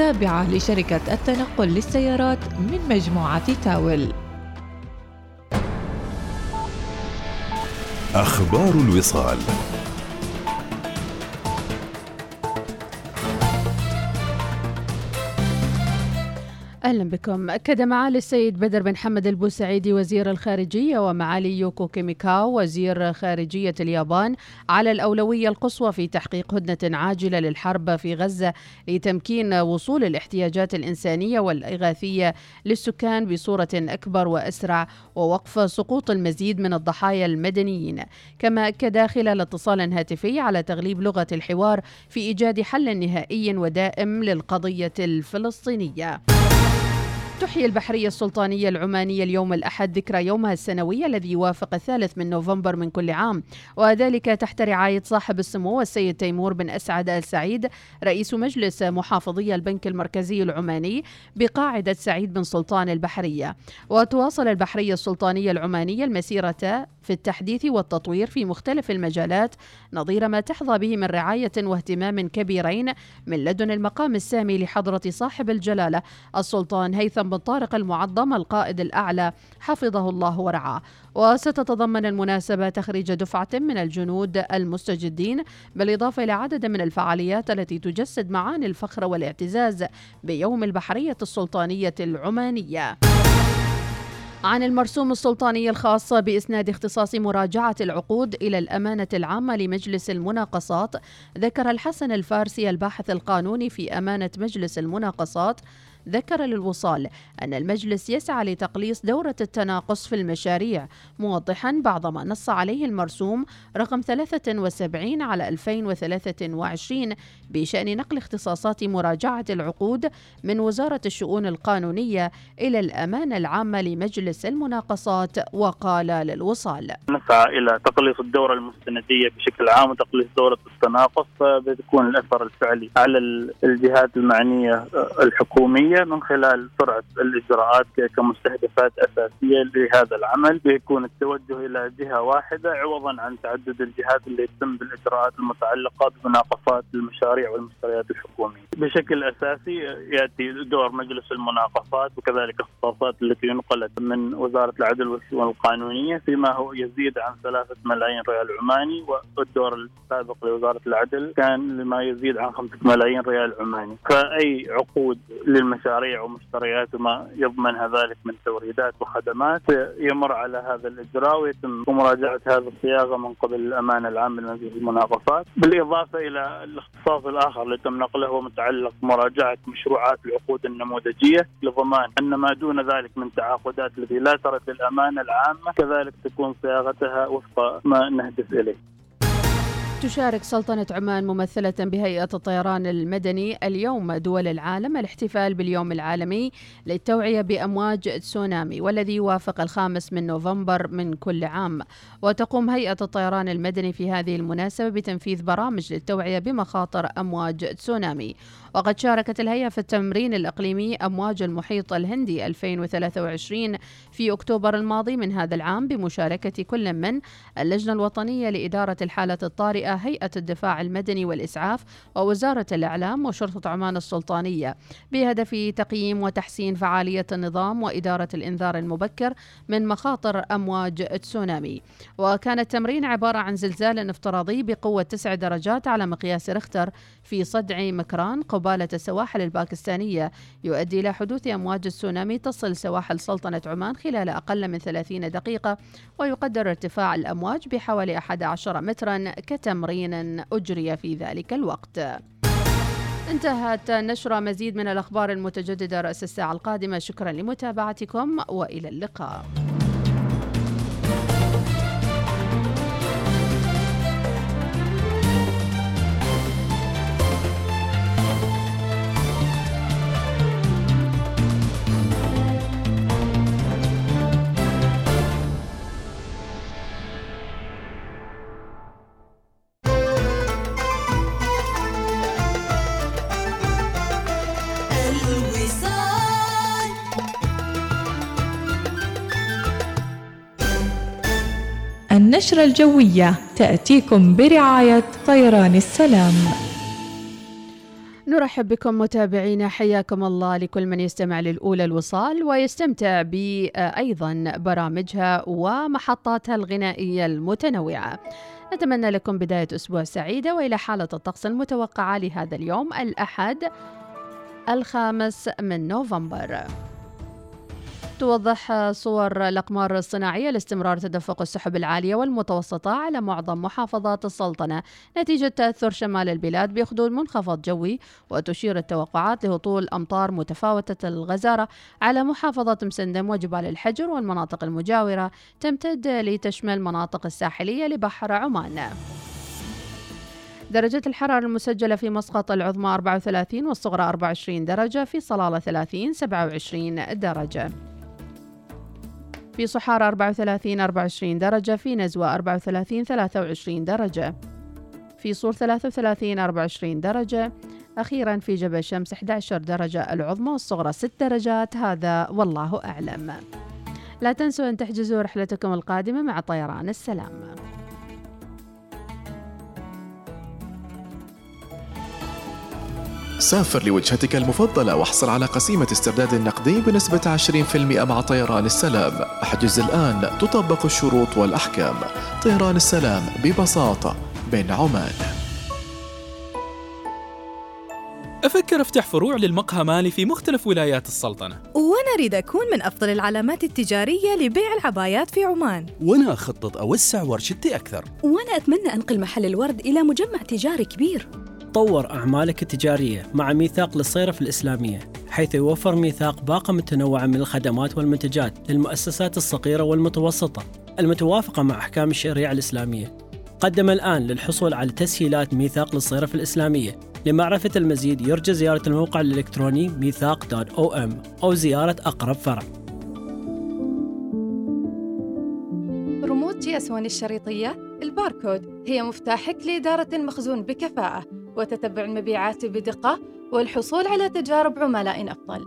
التابعة لشركة التنقل للسيارات من مجموعة تاول. أخبار الوصال. أهلا بكم. أكد معالي السيد بدر بن حمد البوسعيدي وزير الخارجية ومعالي يوكو كيميكاو وزير خارجية اليابان على الأولوية القصوى في تحقيق هدنة عاجلة للحرب في غزة لتمكين وصول الاحتياجات الإنسانية والإغاثية للسكان بصورة أكبر وأسرع ووقف سقوط المزيد من الضحايا المدنيين. كما أكد خلال اتصال هاتفي على تغليب لغة الحوار في إيجاد حل نهائي ودائم للقضية الفلسطينية. تحيي البحرية السلطانية العمانية اليوم الأحد ذكرى يومها السنوي الذي يوافق الثالث من نوفمبر من كل عام. وذلك تحت رعاية صاحب السمو السيد تيمور بن أسعد آل سعيد رئيس مجلس محافظي البنك المركزي العماني بقاعدة سعيد بن سلطان البحرية. وتواصل البحرية السلطانية العمانية المسيرة في التحديث والتطوير في مختلف المجالات نظير ما تحظى به من رعاية واهتمام كبيرين من لدن المقام السامي لحضرة صاحب الجلالة السلطان هيثم بن طارق المعظم القائد الأعلى حفظه الله ورعاه. وستتضمن المناسبة تخريج دفعة من الجنود المستجدين بالإضافة إلى عدد من الفعاليات التي تجسد معاني الفخر والاعتزاز بيوم البحرية السلطانية العمانية. عن المرسوم السلطاني الخاص بإسناد اختصاص مراجعة العقود إلى الأمانة العامة لمجلس المناقصات ذكر الحسن الفارسي الباحث القانوني في أمانة مجلس المناقصات ذكر للوصال أن المجلس يسعى لتقليص دورة التناقص في المشاريع موضحا بعض ما نص عليه المرسوم رقم 73 على 2023 بشأن نقل اختصاصات مراجعة العقود من وزارة الشؤون القانونية إلى الأمانة العامة لمجلس المناقصات وقال للوصال. نسعى إلى تقليص الدورة المستندية بشكل عام وتقليص دورة التناقص فبتكون الأثر الفعلي على الجهات المعنية الحكومية. من خلال سرعة الإجراءات كمستهدفات أساسية لهذا العمل بيكون التوجه إلى جهة واحدة عوضا عن تعدد الجهات اللي يتم بالإجراءات المتعلقة بمناقصات المشاريع والمشتريات الحكومية. بشكل أساسي يأتي دور مجلس المناقصات وكذلك الاختصاصات التي انقلت من وزارة العدل والشؤون القانونيه فيما هو يزيد عن ثلاثة ملايين ريال عماني والدور السابق لوزارة العدل كان لما يزيد عن خمسة ملايين ريال عماني. فأي عقود للمشاريع مشاريع ومشتريات وما يضمنها ذلك من توريدات وخدمات يمر على هذا الإجراء ويتم مراجعة هذه الصياغة من قبل الامانه العامه لمجلس المناقصات، بالإضافة إلى الاختصاص الآخر اللي تم نقله هو متعلق بمراجعة مشروعات العقود النموذجية لضمان أن ما دون ذلك من تعاقدات التي لا ترد للامانه العامة كذلك تكون صياغتها وفق ما نهدف إليه. تشارك سلطنة عمان ممثلة بهيئة الطيران المدني اليوم دول العالم الاحتفال باليوم العالمي للتوعية بأمواج تسونامي والذي يوافق الخامس من نوفمبر من كل عام. وتقوم هيئة الطيران المدني في هذه المناسبة بتنفيذ برامج للتوعية بمخاطر أمواج تسونامي. وقد شاركت الهيئة في التمرين الإقليمي أمواج المحيط الهندي 2023 في أكتوبر الماضي من هذا العام بمشاركة كل من اللجنة الوطنية لإدارة الحالة الطارئة هيئة الدفاع المدني والإسعاف ووزارة الإعلام وشرطة عمان السلطانية. بهدف تقييم وتحسين فعالية النظام وإدارة الإنذار المبكر من مخاطر أمواج تسونامي. وكان التمرين عبارة عن زلزال افتراضي بقوة 9 درجات على مقياس رختر في صدع مكران قبالة السواحل الباكستانية يؤدي إلى حدوث أمواج السونامي تصل سواحل سلطنة عمان خلال أقل من 30 دقيقة ويقدر ارتفاع الأمواج بحوالي 11 مترا كتمرين أجري في ذلك الوقت. انتهت نشرة مزيد من الأخبار المتجددة رأس الساعة القادمة. شكرا لمتابعتكم وإلى اللقاء. النشرة الجوية تأتيكم برعاية طيران السلام. نرحب بكم متابعينا حياكم الله لكل من يستمع للأولى الوصال ويستمتع بأيضا برامجها ومحطاتها الغنائية المتنوعة. نتمنى لكم بداية أسبوع سعيدة وإلى حالة الطقس المتوقعة لهذا اليوم الأحد الخامس من نوفمبر. توضح صور الأقمار الصناعية لاستمرار تدفق السحب العالية والمتوسطة على معظم محافظات السلطنة. نتيجة تأثر شمال البلاد بحدود منخفض جوي وتشير التوقعات لهطول أمطار متفاوتة الغزارة على محافظة مسندم وجبال الحجر والمناطق المجاورة تمتد لتشمل مناطق الساحلية لبحر عمان. درجة الحرارة المسجلة في مسقط العظمى 34 والصغرى 24 درجة في صلالة 30 27 درجة. في صحارى 34 24 درجة في نزوة 34 23 درجة. في صور 33 24 درجة. أخيرا في جبل شمس 11 درجة العظمى والصغرى 6 درجات. هذا والله أعلم. لا تنسوا أن تحجزوا رحلتكم القادمة مع طيران السلام. سافر لوجهتك المفضلة واحصل على قسيمة استرداد نقدي بنسبة 20% مع طيران السلام. احجز الآن. تطبق الشروط والأحكام. طيران السلام ببساطة بين عمان. أفكر أفتح فروع للمقهى مالي في مختلف ولايات السلطنة. وأنا أريد أكون من أفضل العلامات التجارية لبيع العبايات في عمان. وأنا أخطط أوسع ورشتي أكثر. وأنا أتمنى أنقل محل الورد إلى مجمع تجاري كبير. طور أعمالك التجارية مع ميثاق للصيرف الإسلامية حيث يوفر ميثاق باقة متنوعة من الخدمات والمنتجات للمؤسسات الصغيرة والمتوسطة المتوافقة مع أحكام الشريعة الإسلامية. قدم الآن للحصول على تسهيلات ميثاق للصيرف الإسلامية. لمعرفة المزيد يرجى زيارة الموقع الإلكتروني ميثاق إم أو زيارة أقرب فرع. GS1 الشريطية؟ الباركود. هي مفتاحك لإدارة المخزون بكفاءة وتتبع المبيعات بدقة والحصول على تجارب عملاء أفضل.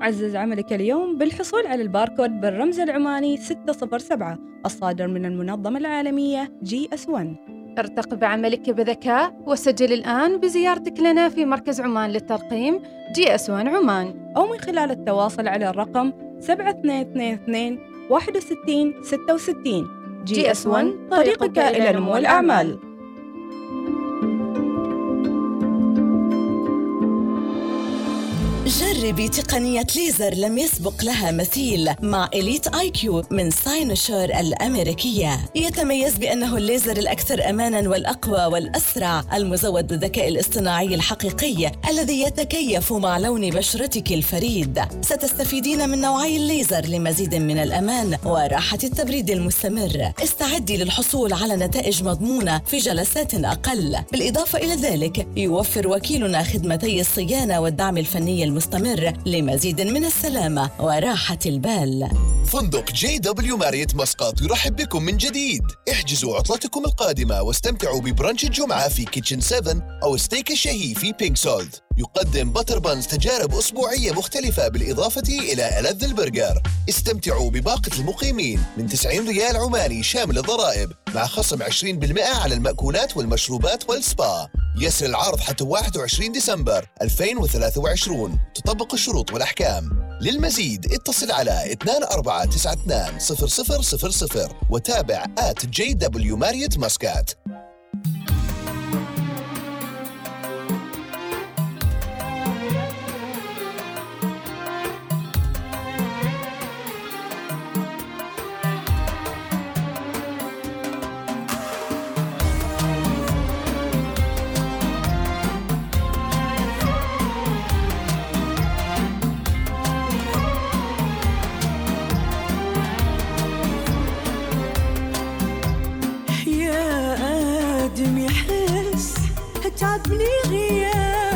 عزز عملك اليوم بالحصول على الباركود بالرمز العماني 607 الصادر من المنظمة العالمية GS1 ارتق بعملك بذكاء وسجل الآن بزيارتك لنا في مركز عمان للترقيم GS1 عمان. أو من خلال التواصل على الرقم 7222 61 66 GS 1 طريقك إلى نمو الأعمال. جربي تقنية ليزر لم يسبق لها مثيل مع Elite iQ من Cynosure الأمريكية. يتميز بأنه الليزر الأكثر أمانا والأقوى والأسرع المزود بالذكاء الاصطناعي الحقيقي الذي يتكيف مع لون بشرتك الفريد. ستستفيدين من نوعي الليزر لمزيد من الأمان وراحة التبريد المستمر. استعدي للحصول على نتائج مضمونة في جلسات أقل. بالإضافة إلى ذلك يوفر وكيلنا خدمتي الصيانة والدعم الفني المستمر. المستمر لمزيد من السلامة وراحة البال. فندق JW Marriott مسقط يرحب بكم من جديد. احجزوا عطلتكم القادمة واستمتعوا ب brunch الجمعة في Kitchen 7 أو ستيك الشهي في Pink Salt يقدم Butter Buns تجارب أسبوعية مختلفة بالإضافة إلى ألذ البرجر. استمتعوا بباقة المقيمين من 90 ريال عماني شامل الضرائب. مع خصم 20% على المأكولات والمشروبات والسبا. يسري العرض حتى 21 ديسمبر 2023 تطبق الشروط والأحكام. للمزيد اتصل على 2492 وتابع at JW Marriott Muscat t'admirer.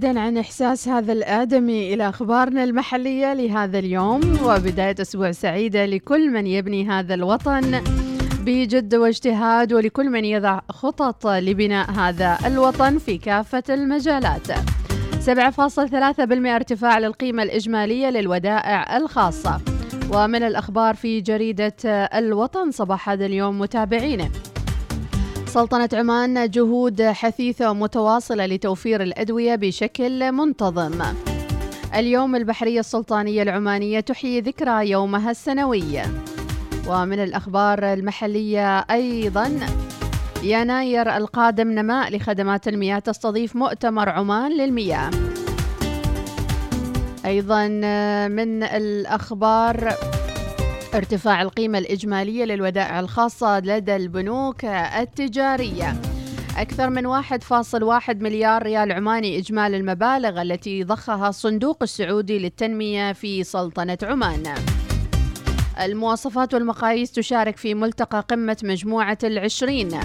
وبعيدا عن إحساس هذا الآدمي إلى أخبارنا المحلية لهذا اليوم. وبداية أسبوع سعيدة لكل من يبني هذا الوطن بجد واجتهاد ولكل من يضع خطط لبناء هذا الوطن في كافة المجالات. 7.3% ارتفاع للقيمة الإجمالية للودائع الخاصة. ومن الأخبار في جريدة الوطن صباح هذا اليوم متابعينه. سلطنة عمان جهود حثيثة ومتواصلة لتوفير الأدوية بشكل منتظم. اليوم البحرية السلطانية العمانية تحيي ذكرى يومها السنوي. ومن الأخبار المحلية أيضا يناير القادم نماء لخدمات المياه تستضيف مؤتمر عمان للمياه. أيضا من الأخبار ارتفاع القيمة الإجمالية للودائع الخاصة لدى البنوك التجارية. أكثر من 1.1 مليار ريال عماني إجمالي المبالغ التي ضخها الصندوق السعودي للتنمية في سلطنة عمان. المواصفات والمقاييس تشارك في ملتقى قمة مجموعة العشرين.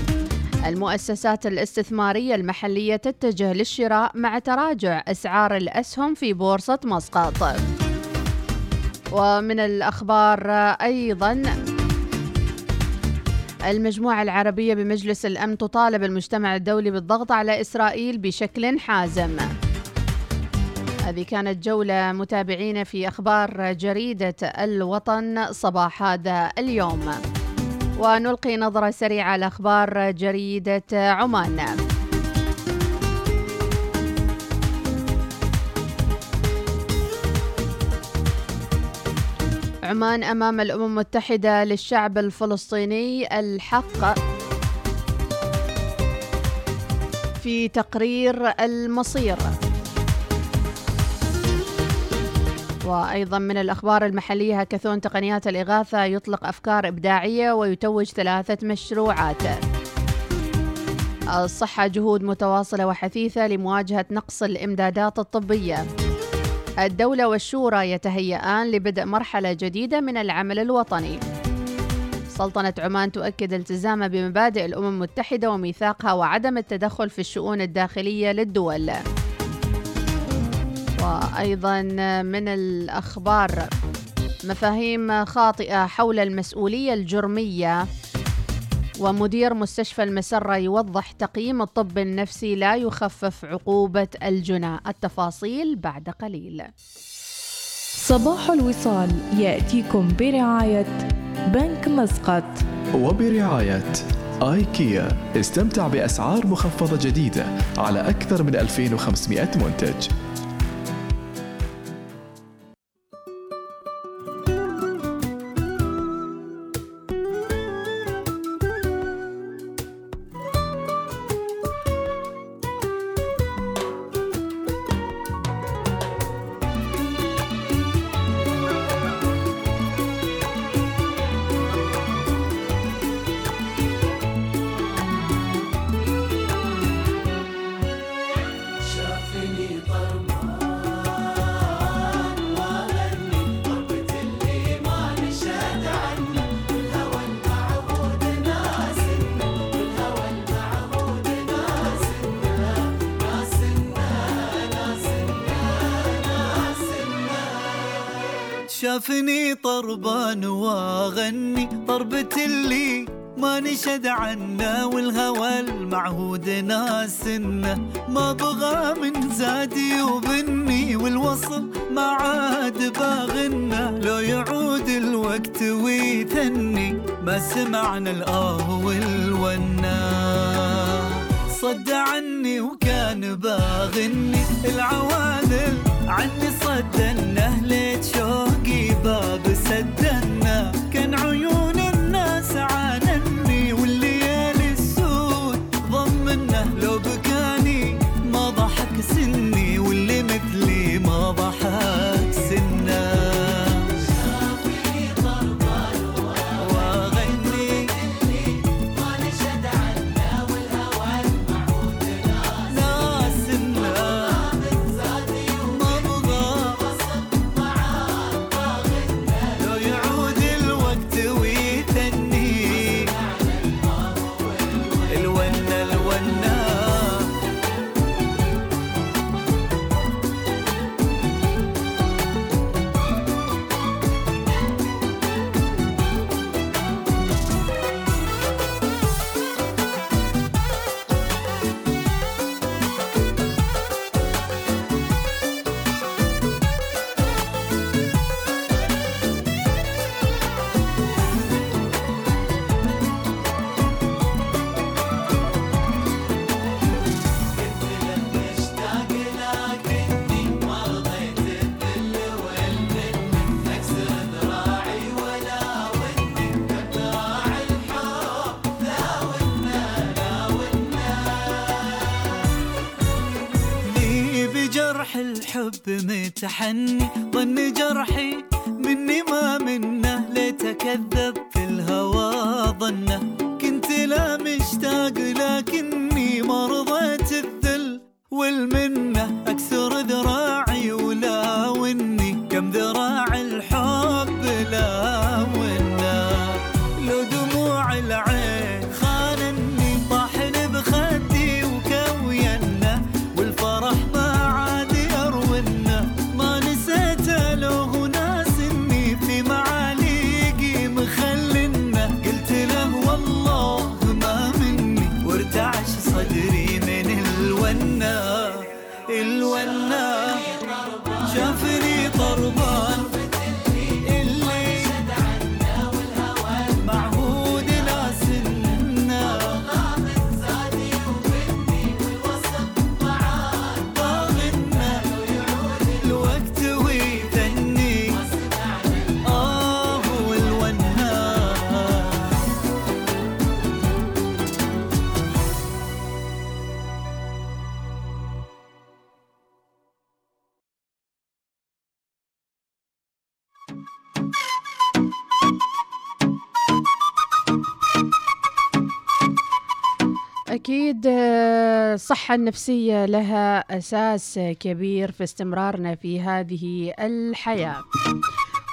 المؤسسات الاستثمارية المحلية تتجه للشراء مع تراجع أسعار الأسهم في بورصة مسقط. ومن الأخبار أيضا المجموعة العربية بمجلس الأمن تطالب المجتمع الدولي بالضغط على إسرائيل بشكل حازم. هذه كانت جولة متابعين في أخبار جريدة الوطن صباح هذا اليوم. ونلقي نظرة سريعة على أخبار جريدة عمان. عمان أمام الأمم المتحدة للشعب الفلسطيني الحق. في تقرير المصير. وأيضا من الأخبار المحلية هكاثون تقنيات الإغاثة يطلق أفكار إبداعية ويتوج ثلاثة مشروعات. الصحة جهود متواصلة وحثيثة لمواجهة نقص الإمدادات الطبية. الدولة والشورى يتهيئان لبدء مرحلة جديدة من العمل الوطني. سلطنة عمان تؤكد التزامها بمبادئ الأمم المتحدة وميثاقها وعدم التدخل في الشؤون الداخلية للدول. وأيضا من الأخبار مفاهيم خاطئة حول المسؤولية الجرمية ومدير مستشفى المسرة يوضح تقييم الطب النفسي لا يخفف عقوبة الجنى التفاصيل بعد قليل. صباح الوصال يأتيكم برعاية بنك مسقط. وبرعاية آيكيا. استمتع بأسعار مخفضة جديدة على أكثر من 2500 منتج. شافني طربان وأغني طربة اللي ما نشد عنا والهوى المعهود ناسنا ما بغى من زادي وبني والوصل ما عاد باغنا لو يعود الوقت ويثني ما سمعنا الآه والونا صد عني وكان باغني العوادل عني صدنا ليت bağladı متحني الصحة النفسية لها أساس كبير في استمرارنا في هذه الحياة.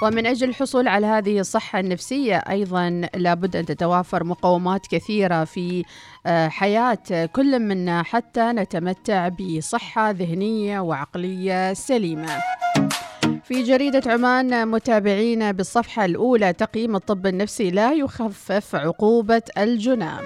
ومن أجل الحصول على هذه الصحة النفسية أيضا لابد أن تتوافر مقومات كثيرة في آه، حياة كل منا حتى نتمتع بصحة ذهنية وعقلية سليمة. في جريدة عمان متابعين بالصفحة الأولى تقييم الطب النفسي لا يخفف عقوبة الجنام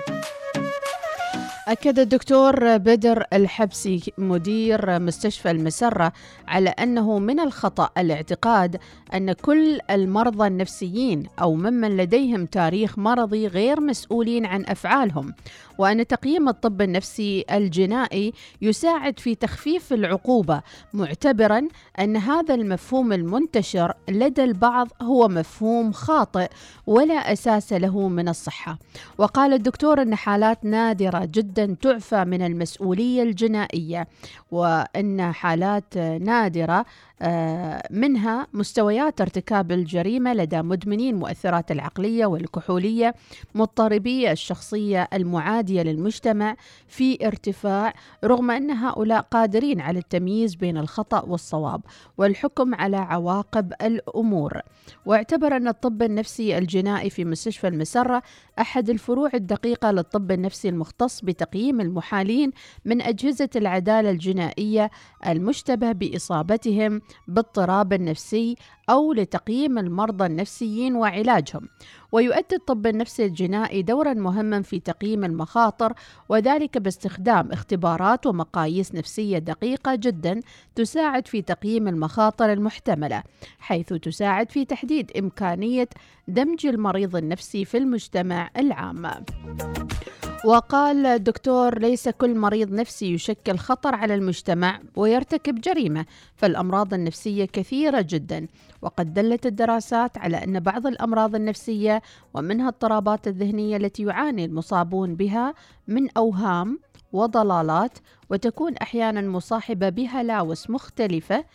أكد الدكتور بدر الحبسي مدير مستشفى المسرة على أنه من الخطأ الاعتقاد أن كل المرضى النفسيين أو ممن لديهم تاريخ مرضي غير مسؤولين عن أفعالهم. وأن تقييم الطب النفسي الجنائي يساعد في تخفيف العقوبة معتبرا أن هذا المفهوم المنتشر لدى البعض هو مفهوم خاطئ ولا أساس له من الصحة. وقال الدكتور أن حالات نادرة جدا تعفى من المسؤولية الجنائية وأن حالات نادرة منها مستويات ارتكاب الجريمة لدى مدمنين المؤثرات العقلية والكحولية مضطربي الشخصية المعادية للمجتمع في ارتفاع رغم أن هؤلاء قادرين على التمييز بين الخطأ والصواب والحكم على عواقب الأمور. واعتبر أن الطب النفسي الجنائي في مستشفى المسرة أحد الفروع الدقيقة للطب النفسي المختص بتقييم المحالين من أجهزة العدالة الجنائية المشتبه بإصابتهم باضطراب النفسي أو لتقييم المرضى النفسيين وعلاجهم. ويؤدي الطب النفسي الجنائي دورا مهما في تقييم المخاطر وذلك باستخدام اختبارات ومقاييس نفسية دقيقة جدا تساعد في تقييم المخاطر المحتملة حيث تساعد في تحديد إمكانية دمج المريض النفسي في المجتمع العام. وقال الدكتور ليس كل مريض نفسي يشكل خطر على المجتمع ويرتكب جريمة فالأمراض النفسية كثيرة جدا. وقد دلت الدراسات على أن بعض الأمراض النفسية ومنها اضطرابات الذهنية التي يعاني المصابون بها من أوهام وضلالات وتكون أحيانا مصاحبة بهلاوس مختلفة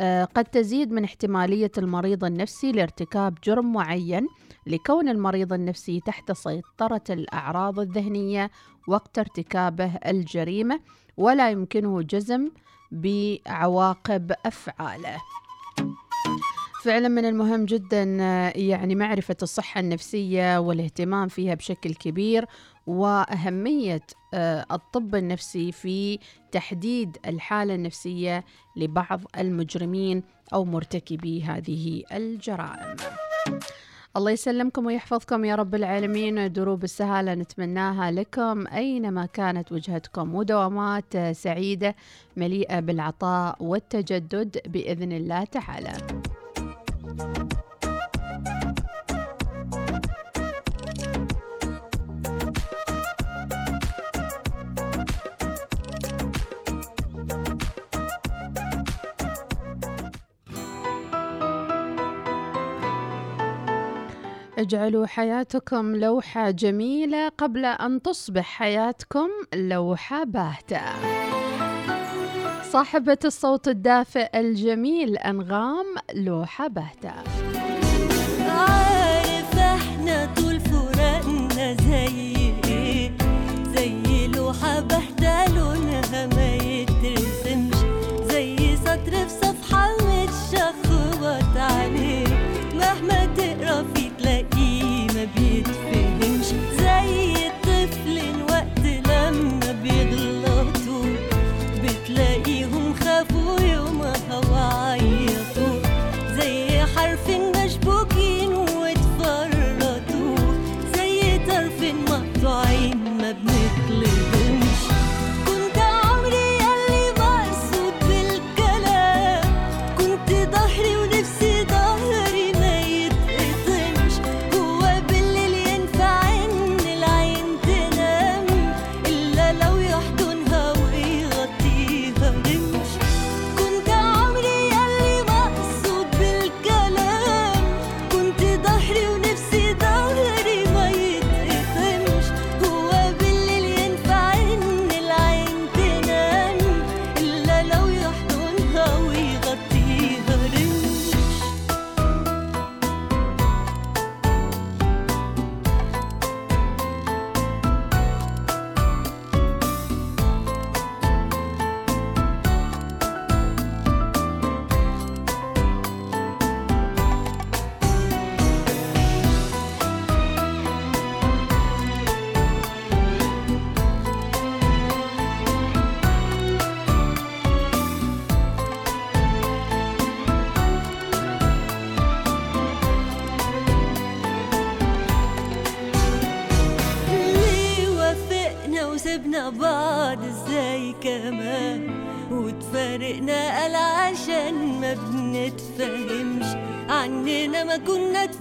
آه، قد تزيد من احتمالية المريض النفسي لارتكاب جرم معين. لكون المريض النفسي تحت سيطرة الأعراض الذهنية وقت ارتكابه الجريمة ولا يمكنه جزم بعواقب أفعاله. فعلا من المهم جدا آه، يعني معرفة الصحة النفسية والاهتمام فيها بشكل كبير وأهمية آه، الطب النفسي في تحديد الحالة النفسية لبعض المجرمين أو مرتكبي هذه الجرائم. الله يسلمكم ويحفظكم يا رب العالمين دروب السهالة نتمناها لكم أينما كانت وجهتكم ودوامات سعيدة مليئة بالعطاء والتجدد بإذن الله تعالى. اجعلوا حياتكم لوحة جميلة قبل أن تصبح حياتكم لوحة باهتة. صاحبة الصوت الدافئ الجميل أنغام لوحة باهتة.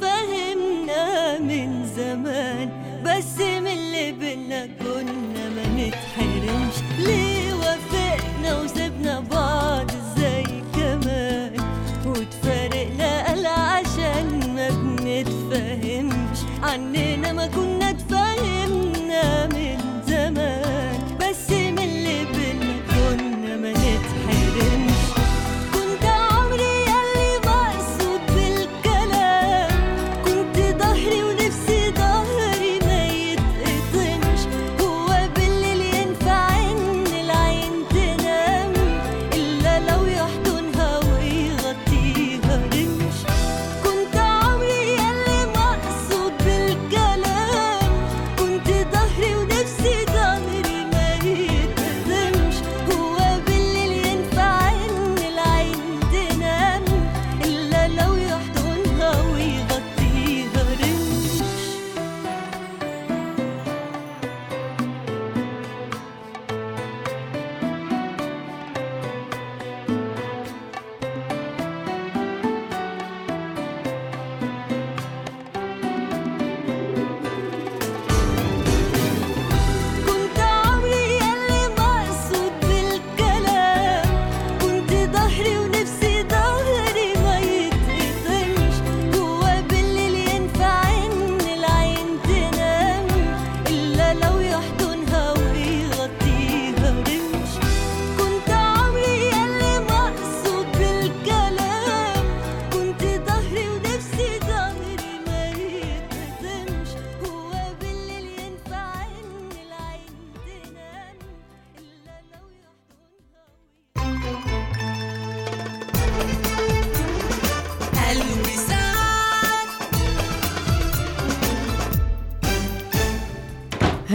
فهمني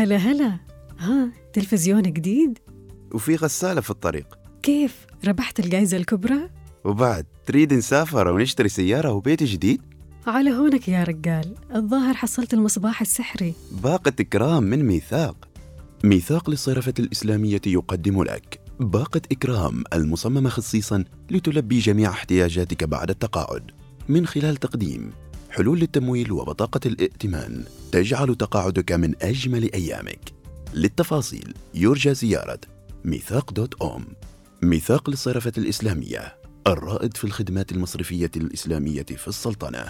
هلا هلا. ها تلفزيون جديد؟ وفي غسالة في الطريق. كيف؟ ربحت الجائزة الكبرى؟ وبعد تريد نسافر ونشتري سيارة وبيت جديد؟ على هونك يا رجال. الظاهر حصلت المصباح السحري. باقة إكرام من ميثاق. ميثاق للصرفة الإسلامية يقدم لك. باقة إكرام المصممة خصيصا لتلبي جميع احتياجاتك بعد التقاعد. من خلال تقديم حلول التمويل وبطاقة الائتمان تجعل تقاعدك من أجمل أيامك. للتفاصيل يرجى زيارة ميثاق دوت أوم ميثاق للصرفة الإسلامية الرائد في الخدمات المصرفية الإسلامية في السلطنة.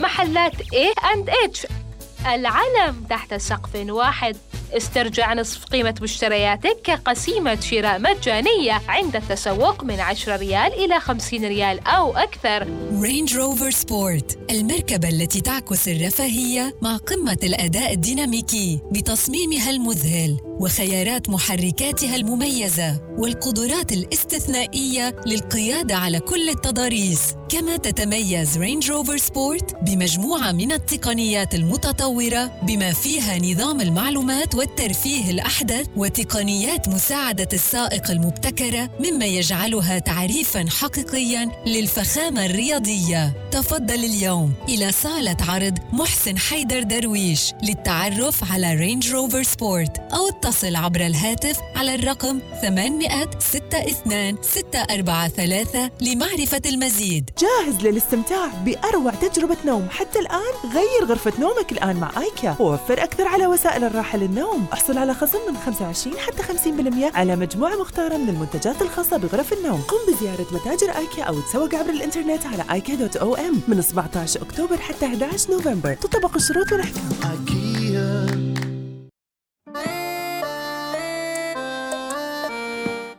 محلات A&H and العالم تحت سقف واحد. استرجع نصف قيمة مشترياتك كقسيمة شراء مجانية عند التسوق من 10 ريال إلى 50 ريال أو أكثر. رينج روفر سبورت المركبة التي تعكس الرفاهية مع قمة الأداء الديناميكي بتصميمها المذهل وخيارات محركاتها المميزة والقدرات الاستثنائية للقيادة على كل التضاريس. كما تتميز رينج روفر سبورت بمجموعة من التقنيات المتطورة بما فيها نظام المعلومات والترفيه الأحدث وتقنيات مساعدة السائق المبتكرة مما يجعلها تعريفاً حقيقياً للفخامة الرياضية. تفضل اليوم إلى صالة عرض محسن حيدر درويش للتعرف على رينج روفر سبورت أو اتصل عبر الهاتف على الرقم 862 643 لمعرفة المزيد. جاهز للاستمتاع بأروع تجربة نوم حتى الآن؟ غير غرفة نومك الآن مع آيكا ووفر أكثر على وسائل الراحة للنوم. احصل على خصم من 25 حتى 50% على مجموعة مختارة من المنتجات الخاصة بغرف النوم. قم بزيارة متاجر آيكا أو تسوق عبر الإنترنت على آيكا دوت أو أم من 17 أكتوبر حتى 11 نوفمبر. تطبق الشروط والأحكام.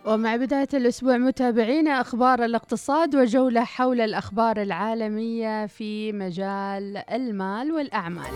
ومع بداية الأسبوع متابعينا أخبار الاقتصاد وجولة حول الأخبار العالمية في مجال المال والأعمال.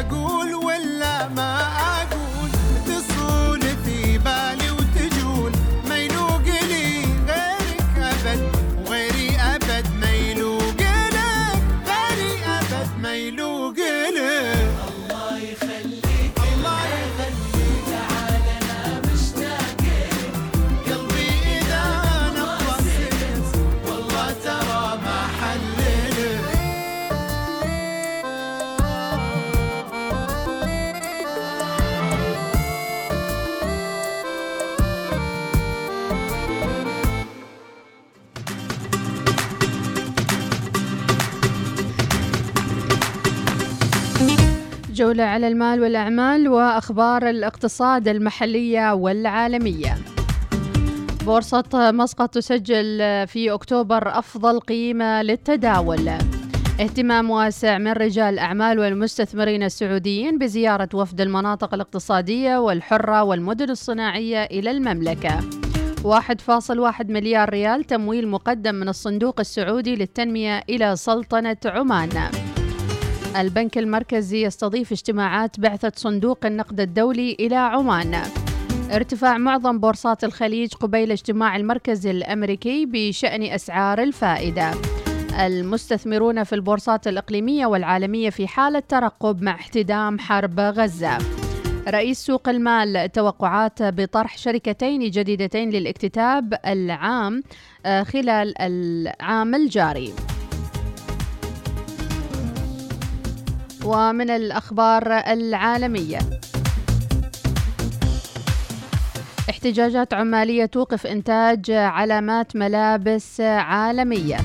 أقول ولا ما جولة على المال والأعمال وأخبار الاقتصاد المحلية والعالمية. بورصة مسقط تسجل في أكتوبر أفضل قيمة للتداول. اهتمام واسع من رجال الأعمال والمستثمرين السعوديين بزيارة وفد المناطق الاقتصادية والحرة والمدن الصناعية إلى المملكة. 1.1 مليار ريال تمويل مقدم من الصندوق السعودي للتنمية إلى سلطنة عمان. البنك المركزي يستضيف اجتماعات بعثة صندوق النقد الدولي إلى عمان. ارتفاع معظم بورصات الخليج قبيل اجتماع المركز الأمريكي بشأن أسعار الفائدة. المستثمرون في البورصات الإقليمية والعالمية في حالة ترقب مع احتدام حرب غزة. رئيس سوق المال توقعات بطرح شركتين جديدتين للاكتتاب العام آه، خلال العام الجاري. ومن الأخبار العالمية. احتجاجات عمالية توقف إنتاج علامات ملابس عالمية.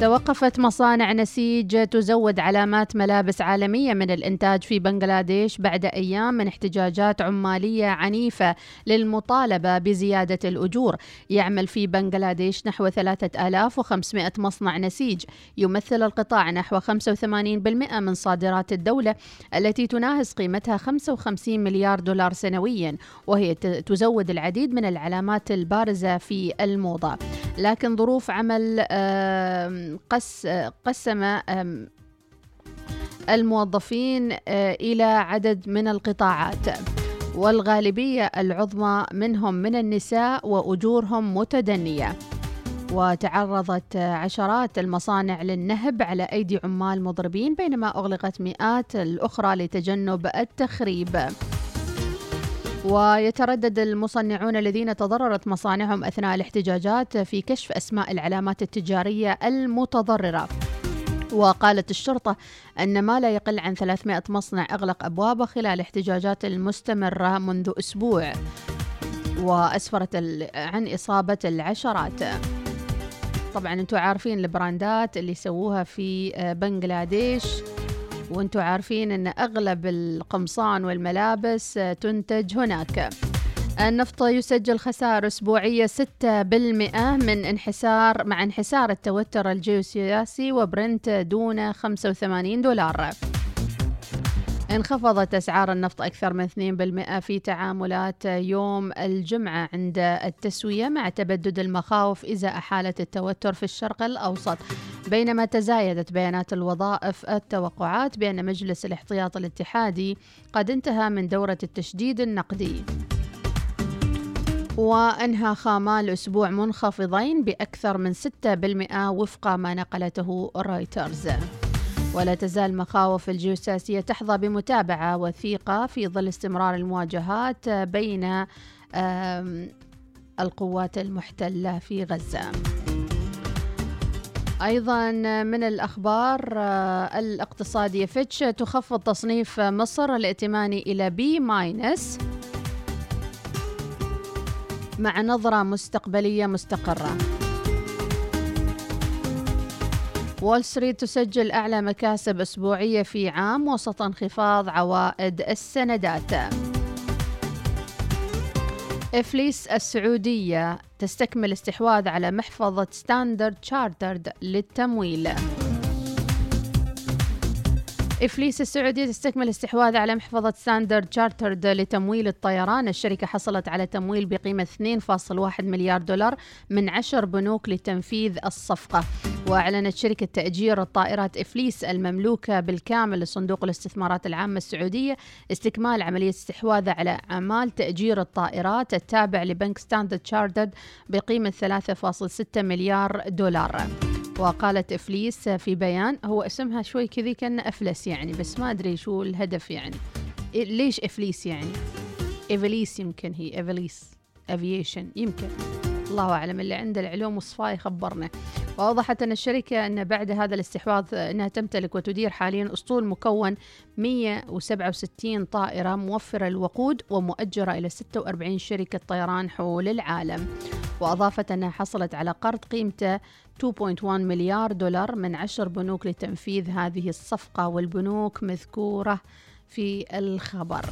توقفت مصانع نسيج تزود علامات ملابس عالمية من الإنتاج في بنغلاديش بعد أيام من احتجاجات عمالية عنيفة للمطالبة بزيادة الأجور. يعمل في بنغلاديش نحو 3500 مصنع نسيج. يمثل القطاع نحو 85% من صادرات الدولة التي تناهز قيمتها 55 مليار دولار سنويا وهي تزود العديد من العلامات البارزة في الموضة. لكن ظروف عمل قس قسم الموظفين إلى عدد من القطاعات. والغالبية العظمى منهم من النساء وأجورهم متدنية. وتعرضت عشرات المصانع للنهب على أيدي عمال مضربين بينما أغلقت مئات الأخرى لتجنب التخريب. ويتردد المصنعون الذين تضررت مصانعهم أثناء الاحتجاجات في كشف أسماء العلامات التجارية المتضررة. وقالت الشرطة أن ما لا يقل عن 300 مصنع أغلق أبوابه خلال احتجاجات المستمرة منذ أسبوع. وأسفرت عن إصابة العشرات. طبعا أنتم عارفين البراندات اللي سووها في آه، بنغلاديش. وأنتم عارفين ان اغلب القمصان والملابس تنتج هناك. النفط يسجل خسائر أسبوعية 6% من انحسار مع انحسار التوتر الجيوسياسي وبرنت دون 85 دولار. انخفضت أسعار النفط أكثر من 2% في تعاملات يوم الجمعة عند التسوية مع تبدد المخاوف إزاء حالة التوتر في الشرق الأوسط. بينما تزايدت بيانات الوظائف التوقعات بأن مجلس الاحتياط الاتحادي قد انتهى من دورة التشديد النقدي. وأنهى خامال أسبوع منخفضين بأكثر من 6% وفق ما نقلته رويترز. ولا تزال مخاوف الجيوسياسية تحظى بمتابعة وثيقة في ظل استمرار المواجهات بين القوات المحتلة في غزة. أيضا من الأخبار آه، الاقتصادية فيتش تخفض تصنيف مصر الائتماني إلى B minus مع نظرة مستقبلية مستقرة. وول ستريت تسجل أعلى مكاسب أسبوعية في عام وسط انخفاض عوائد السندات. إفليس السعودية تستكمل استحواذ على محفظة ستاندرد تشارترد للتمويل. إفليس السعودية تستكمل استحواذ على محفظة ستاندرد تشارترد لتمويل الطيران. الشركة حصلت على تمويل بقيمة 2.1 مليار دولار من عشر بنوك لتنفيذ الصفقة. وأعلنت شركة تأجير الطائرات إفليس المملوكة بالكامل لصندوق الاستثمارات العامة السعودية استكمال عملية استحواذ على أعمال تأجير الطائرات التابع لبنك ستاندرد تشارترد بقيمة 3.6 مليار دولار. وقالت إفليس في بيان هو اسمها شوي كذي كأن أفلس يعني بس ما أدري شو الهدف يعني. إيه- ليش إفليس يعني؟ إفليس يمكن هي إفليس أفييشن يمكن. الله أعلم اللي عنده العلوم والصفاء يخبرنا. وأوضحت أن الشركة أن بعد هذا الاستحواذ أنها تمتلك وتدير حاليا أسطول مكون 167 طائرة موفرة الوقود ومؤجرة إلى 46 شركة طيران حول العالم. وأضافت أنها حصلت على قرض قيمته 2.1 مليار دولار من عشر بنوك لتنفيذ هذه الصفقة والبنوك مذكورة في الخبر.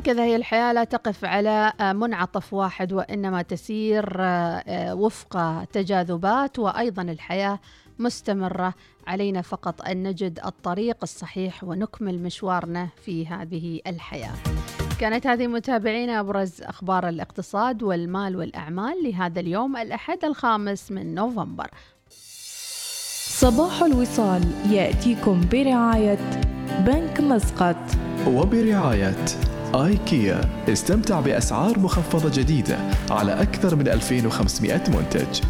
هكذا هي الحياة لا تقف على آه، منعطف واحد وإنما تسير آه، آه، وفق تجاذبات وأيضا الحياة مستمرة. علينا فقط أن نجد الطريق الصحيح ونكمل مشوارنا في هذه الحياة. كانت هذه متابعينا أبرز أخبار الاقتصاد والمال والأعمال لهذا اليوم الأحد الخامس من نوفمبر. صباح الوصال يأتيكم برعاية بنك مسقط. وبرعاية آيكيا. استمتع بأسعار مخفضة جديدة على أكثر من 2500 منتج.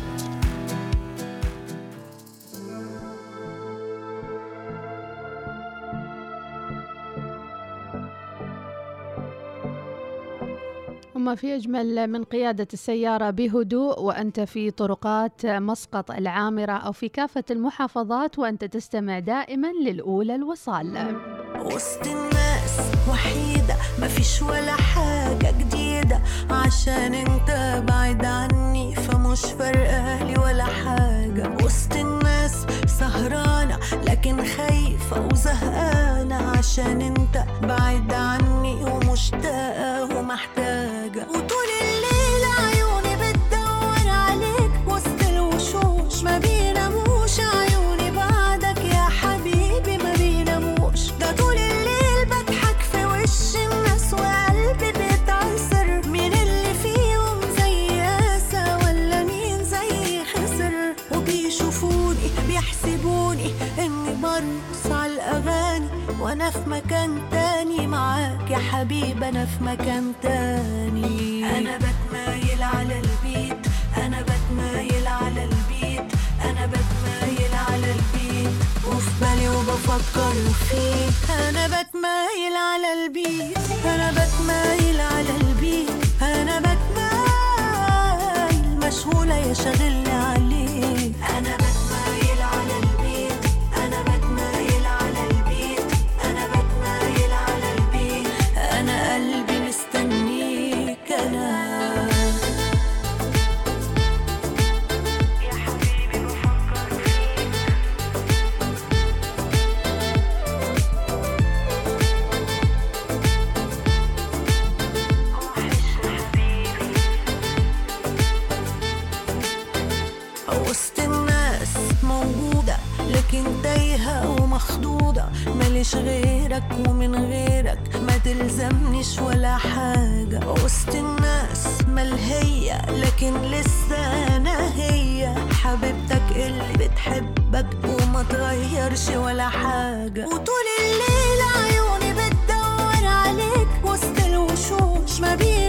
وما في أجمل من قيادة السيارة بهدوء وأنت في طرقات مسقط العامرة أو في كافة المحافظات وأنت تستمع دائما للأولى الوصال. وسط الناس وحيدة مفيش ولا حاجة جديدة. عشان أنت بعيد عني فمش فارقالي ولا حاجة. وسط الناس سهرانة لكن خايفة وزهقانة. عشان أنت بعيد عني. ومشتاقة ومحتاجة وطول وأنا في مكان تاني معاك يا حبيبي أنا في مكان تاني. أنا بتمايل على البيت أنا بتمايل على البيت أنا بتمايل على البيت. وفي بالي وبفكر فيك. أنا بتمايل على البيت. أنا بتمايل على البيت. أنا بتمايل. مشغولة يا شاغلني عليك. أنا ماليش غيرك ومن غيرك ما تلزمنيش ولا حاجة. وسط الناس ملهية لكن لسه أنا هي حبيبتك اللي بتحبك وما تغيرش ولا حاجة. وطول الليل عيوني بتدور عليك وسط الوشوش. ما بيناموش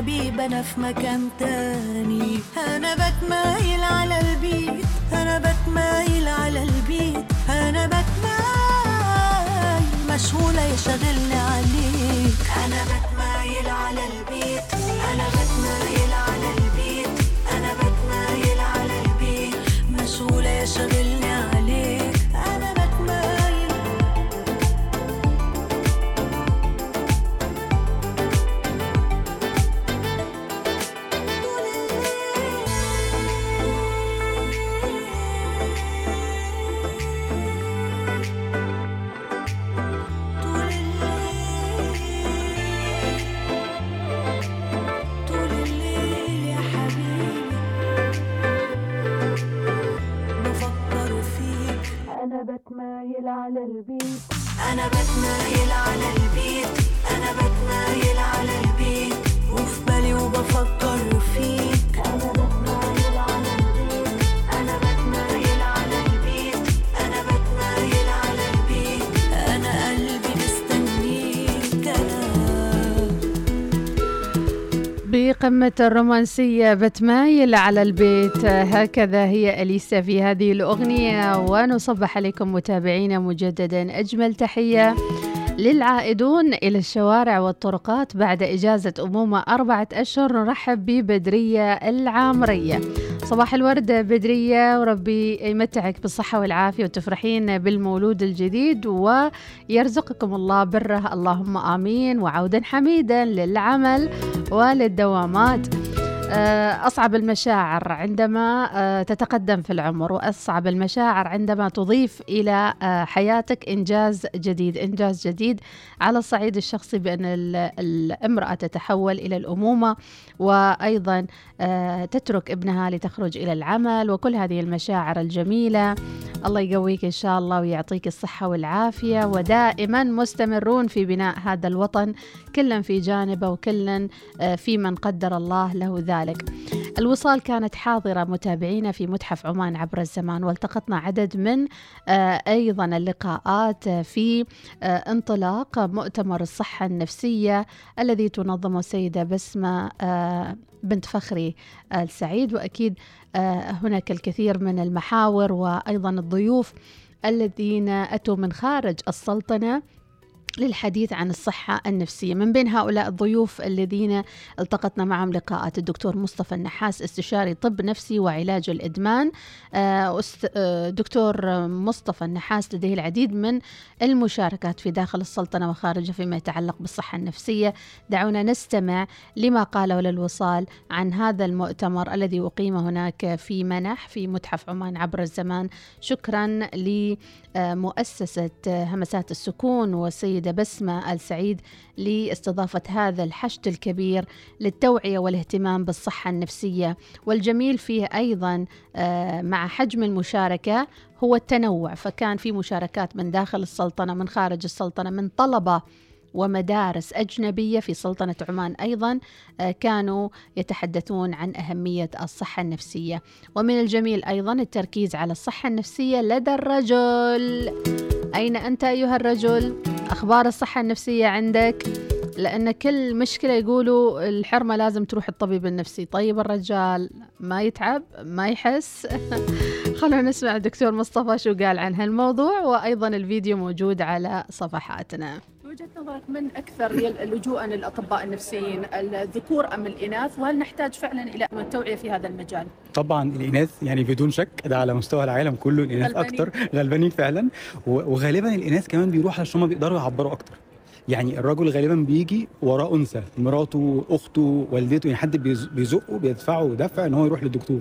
حبيبي أنا في مكان تاني. أنا بتمايل على البيت أنا بتمايل على البيت. أنا بتمايل مشغولة يا شاغلني بقمة الرومانسية بتمايل على البيت. هكذا هي أليسا في هذه الأغنية ونصبح عليكم متابعينا مجددا. أجمل تحية. للعائدون إلى الشوارع والطرقات بعد إجازة أمومة أربعة أشهر. نرحب ببدرية العامرية. صباح الورد بدرية وربي يمتعك بالصحة والعافية وتفرحين بالمولود الجديد ويرزقكم الله بره. اللهم آمين. وعودا حميدا للعمل وللدوامات. أصعب المشاعر عندما آه، تتقدم في العمر وأصعب المشاعر عندما تضيف إلى آه، حياتك إنجاز جديد. إنجاز جديد على الصعيد الشخصي بأن ال- الامرأة تتحول إلى الأمومة وأيضا آه، تترك ابنها لتخرج إلى العمل وكل هذه المشاعر الجميلة. الله يقويك إن شاء الله ويعطيك الصحة والعافية ودائما مستمرون في بناء هذا الوطن كلا في جانبه وكلا آه، في من قدر الله له ذلك. الوصال كانت حاضرة متابعينا في متحف عمان عبر الزمان والتقطنا عدد من آه، أيضا اللقاءات في آه، انطلاق مؤتمر الصحة النفسية الذي تنظمه السيدة بسمة آه، بنت فخري السعيد. وأكيد هناك الكثير من المحاور وأيضا الضيوف الذين أتوا من خارج السلطنة. للحديث عن الصحة النفسية. من بين هؤلاء الضيوف الذين التقطنا معهم لقاءات الدكتور مصطفى النحاس استشاري طب نفسي وعلاج الإدمان. آه، آه، دكتور مصطفى النحاس لديه العديد من المشاركات في داخل السلطنة وخارجها فيما يتعلق بالصحة النفسية. دعونا نستمع لما قاله للوصال عن هذا المؤتمر الذي أقيم هناك في منح في متحف عمان عبر الزمان. شكرا لمؤسسة همسات السكون والسيدة بسمة السعيد لاستضافة هذا الحشد الكبير للتوعية والاهتمام بالصحة النفسية. والجميل فيه أيضا آه، مع حجم المشاركة هو التنوع. فكان في مشاركات من داخل السلطنة من خارج السلطنة من طلبة ومدارس أجنبية في سلطنة عمان أيضا آه، كانوا يتحدثون عن أهمية الصحة النفسية. ومن الجميل أيضا التركيز على الصحة النفسية لدى الرجل. أين أنت أيها الرجل؟ أخبار الصحة النفسية عندك؟ لأن كل مشكلة يقولوا الحرمة لازم تروح الطبيب النفسي طيب الرجال ما يتعب ما يحس خلونا نسمع الدكتور مصطفى شو قال عن هالموضوع وأيضا الفيديو موجود على صفحاتنا وجهة نظرك من أكثر لجوءا للأطباء النفسيين الذكور أم الإناث؟ وهل نحتاج فعلا إلى التوعية في هذا المجال؟ طبعا الإناث يعني بدون شك ده على مستوى العالم كله الإناث. أكتر غلبانين فعلا. وغالبا الإناث كمان بيروح عشان هم بيقدروا يعبروا أكتر. يعني الرجل غالبا بيجي وراه أنثى مراته أخته والدته يعني حد بيز- بيزقه بيدفعه دفع إن هو يروح للدكتور.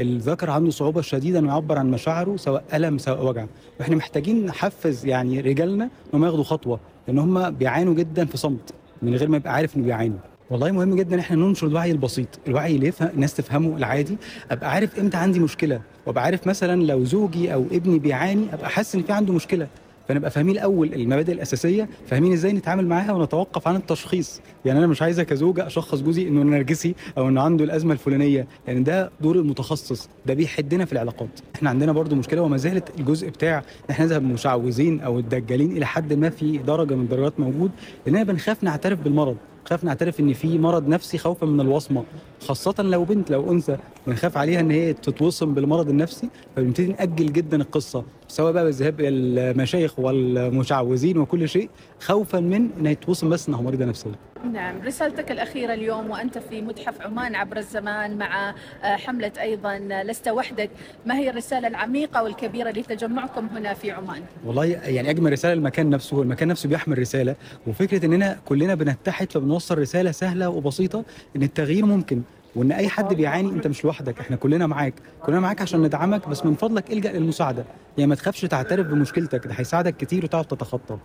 الذكر عنده صعوبة شديده إنه يعبر عن مشاعره سواء ألم سواء وجع. وإحنا محتاجين نحفز يعني رجالنا إنهم ياخدوا خطوة. لأن هم بيعانوا جدا في صمت من غير ما يبقى عارف إنه بيعانوا. والله مهم جدا إحنا ننشر الوعي البسيط. الوعي اللي يفهم الناس تفهمه العادي. أبقى عارف إمتى عندي مشكلة. وأبقى عارف مثلا لو زوجي أو ابني بيعاني أبقى حاسس إن في عنده مشكلة. فنبقى فاهمين الأول المبادئ الأساسية فاهمين إزاي نتعامل معاها ونتوقف عن التشخيص. يعني أنا مش عايزة كزوجة أشخص جوزي إنه نرجسي أو إنه عنده الأزمة الفلانية لأن ده دور المتخصص ده بيحدنا في العلاقات. إحنا عندنا برضو مشكلة وما زالت الجزء بتاع إن إحنا نذهب مشعوذين أو الدجالين إلى حد ما في درجة من الدرجات موجود لأننا بنخاف نعترف بالمرض. خاف نعترف إن في مرض نفسي خوفا من الوصمة خاصة لو بنت لو أنثى بنخاف عليها إن هي تتوصم بالمرض النفسي فبنبتدي نأجل جدا القصة سواء بقى بالذهاب إلى المشايخ والمشعوذين وكل شيء خوفا من إنها يتوصم بس إنها مريضة نفسية. نعم رسالتك الأخيرة اليوم وأنت في متحف عمان عبر الزمان مع آه، حملة أيضا لست وحدك. ما هي الرسالة العميقة والكبيرة لتجمعكم هنا في عمان؟ والله يعني أجمل رسالة المكان نفسه المكان نفسه بيحمل رسالة. وفكرة إننا كلنا بنتحد فبنوصل رسالة سهلة وبسيطة إن التغيير ممكن وإن أي حد بيعاني أنت مش لوحدك. إحنا كلنا معاك. كلنا معاك عشان ندعمك بس من فضلك إلجأ للمساعدة. يعني ما تخافش تعترف بمشكلتك. ده هيساعدك كتير وتعرف تتخطى.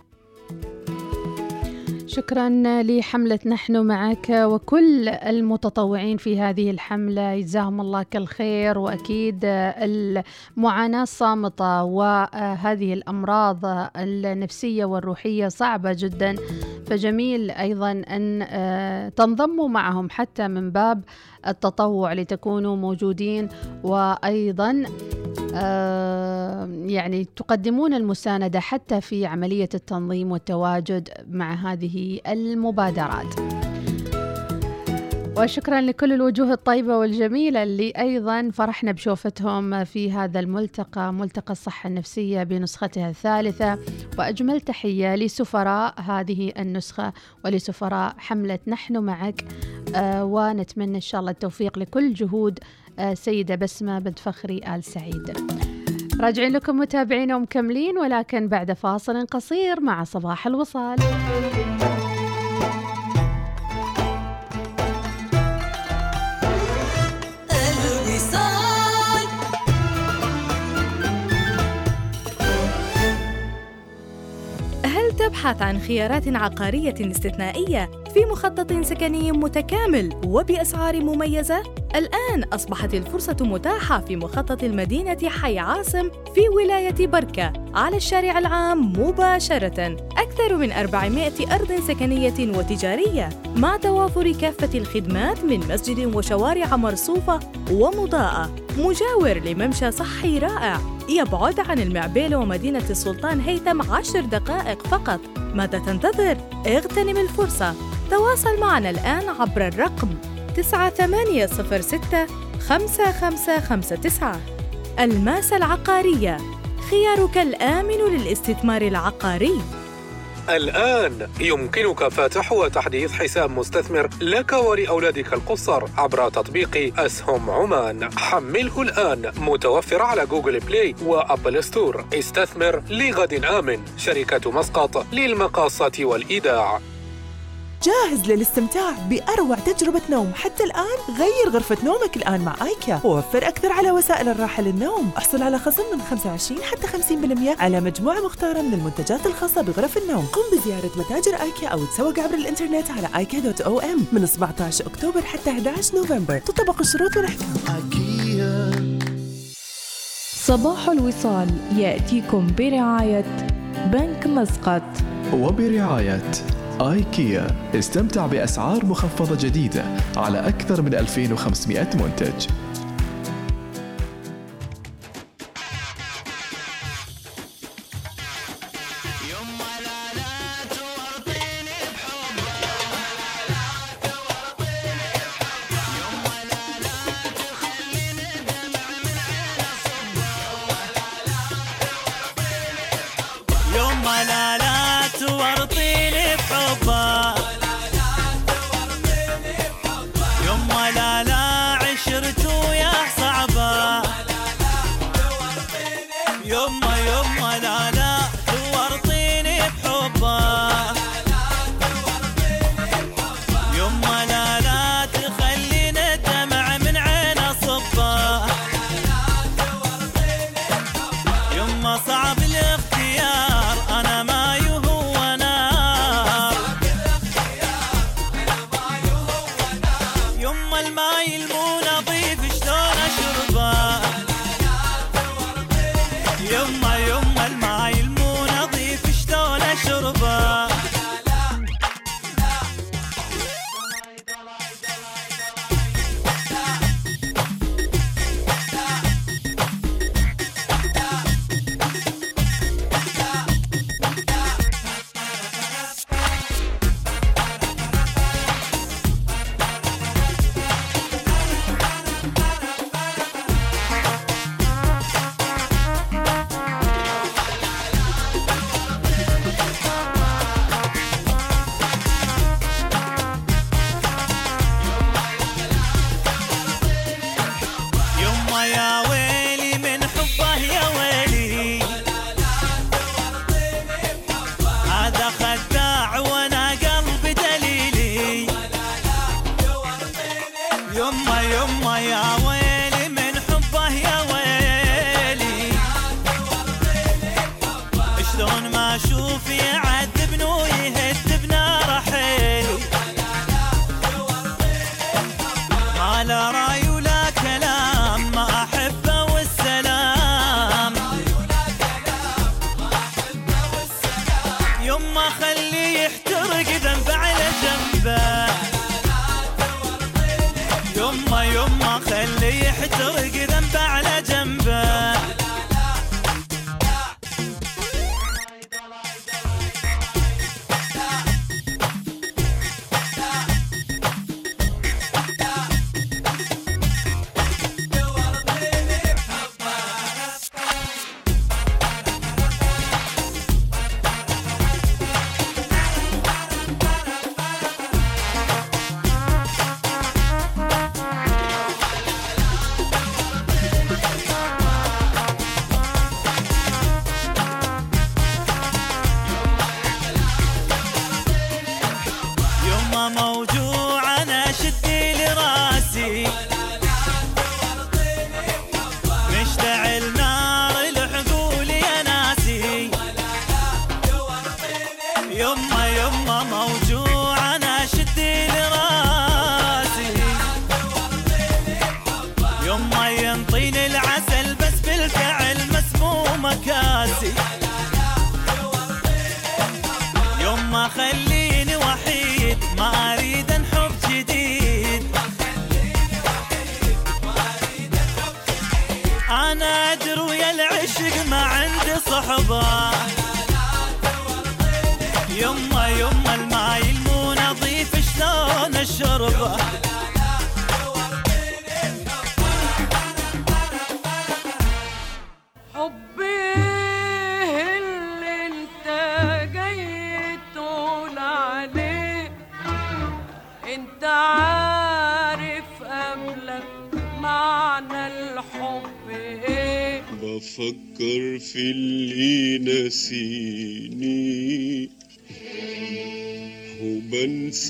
شكرا لحملة نحن معك وكل المتطوعين في هذه الحملة. يجزاهم الله كل خير وأكيد المعاناة الصامتة وهذه الأمراض النفسية والروحية صعبة جدا. فجميل أيضا أن تنضموا معهم حتى من باب التطوع لتكونوا موجودين. وأيضا يعني تقدمون المساندة حتى في عملية التنظيم والتواجد مع هذه المبادرات. وشكرا لكل الوجوه الطيبة والجميلة اللي أيضا فرحنا بشوفتهم في هذا الملتقى ملتقى الصحة النفسية بنسختها الثالثة. وأجمل تحية لسفراء هذه النسخة ولسفراء حملة نحن معك آه ونتمنى إن شاء الله التوفيق لكل جهود آه سيدة بسمة بنت فخري آل سعيد. راجعين لكم متابعين ومكملين ولكن بعد فاصل قصير مع صباح الوصال. تبحث عن خيارات عقارية استثنائية؟ في مخطط سكني متكامل وبأسعار مميزة؟ الآن أصبحت الفرصة متاحة في مخطط المدينة حي عاصم في ولاية بركة على الشارع العام مباشرة. أكثر من 400 أرض سكنية وتجارية مع توافر كافة الخدمات من مسجد وشوارع مرصوفة ومضاءة. مجاور لممشى صحي رائع. يبعد عن المعبيل ومدينة السلطان هيثم عشر دقائق فقط. ماذا تنتظر؟ اغتنم الفرصة. تواصل معنا الآن عبر الرقم 9806 5559 الماسة العقارية خيارك الآمن للاستثمار العقاري. الآن يمكنك فتح وتحديث حساب مستثمر لك ولأولادك القصر عبر تطبيق أسهم عمان. حمله الآن متوفر على Google Play و App Store. استثمر لغد آمن. شركة مسقط للمقاصة والإيداع. جاهز للاستمتاع بأروع تجربة نوم. حتى الآن غير غرفة نومك الآن مع آيكيا. ووفر أكثر على وسائل الراحة للنوم. احصل على خصم من 25 حتى 50% على مجموعة مختارة من المنتجات الخاصة بغرف النوم. قم بزيارة متاجر آيكيا أو تسوق عبر الإنترنت على آيكيا دوت أو إم من 17 أكتوبر حتى 11 نوفمبر. تطبق الشروط والأحكام صباح الوصال. يأتيكم برعاية بنك مسقط. وبرعاية آيكيا. استمتع بأسعار مخفضة جديدة على أكثر من 2500 منتج. Yeah, my.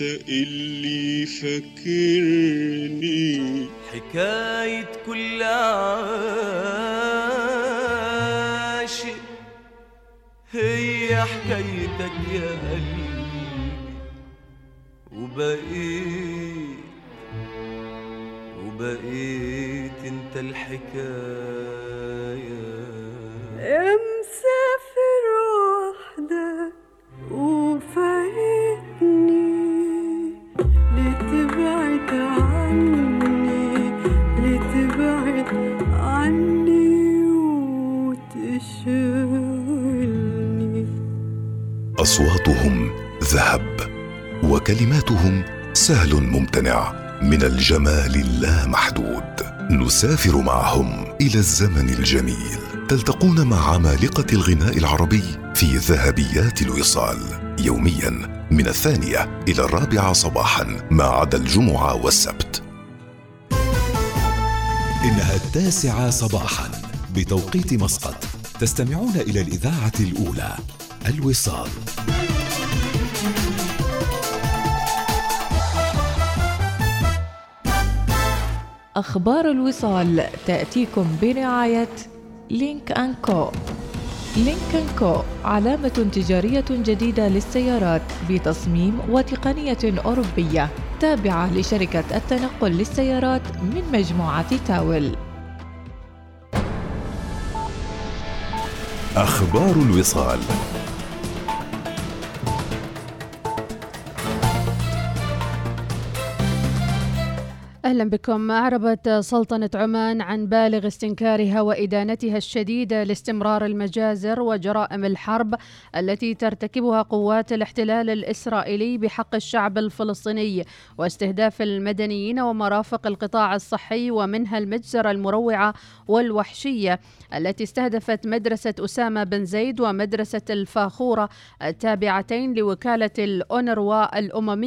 اللي فاكرني من الجمال اللامحدود. نسافر معهم إلى الزمن الجميل. تلتقون مع عمالقه الغناء العربي في ذهبيات الوصال. يوميا من الثانية إلى الرابعة صباحا ما عدا الجمعة والسبت. إنها التاسعة صباحا بتوقيت مسقط. تستمعون إلى الإذاعة الأولى الوصال. أخبار الوصال تأتيكم برعاية Lynk & Co. Lynk & Co علامة تجارية جديدة للسيارات بتصميم وتقنية أوروبية تابعة لشركة التنقل للسيارات من مجموعة تاول. أخبار الوصال. أهلا بكم. أعربت سلطنة عمان عن بالغ استنكارها وإدانتها الشديدة لاستمرار المجازر وجرائم الحرب التي ترتكبها قوات الاحتلال الإسرائيلي بحق الشعب الفلسطيني واستهداف المدنيين ومرافق القطاع الصحي ومنها المجزرة المروعة والوحشية التي استهدفت مدرسة أسامة بن زيد ومدرسة الفاخورة التابعتين لوكالة الأونروا الأممية.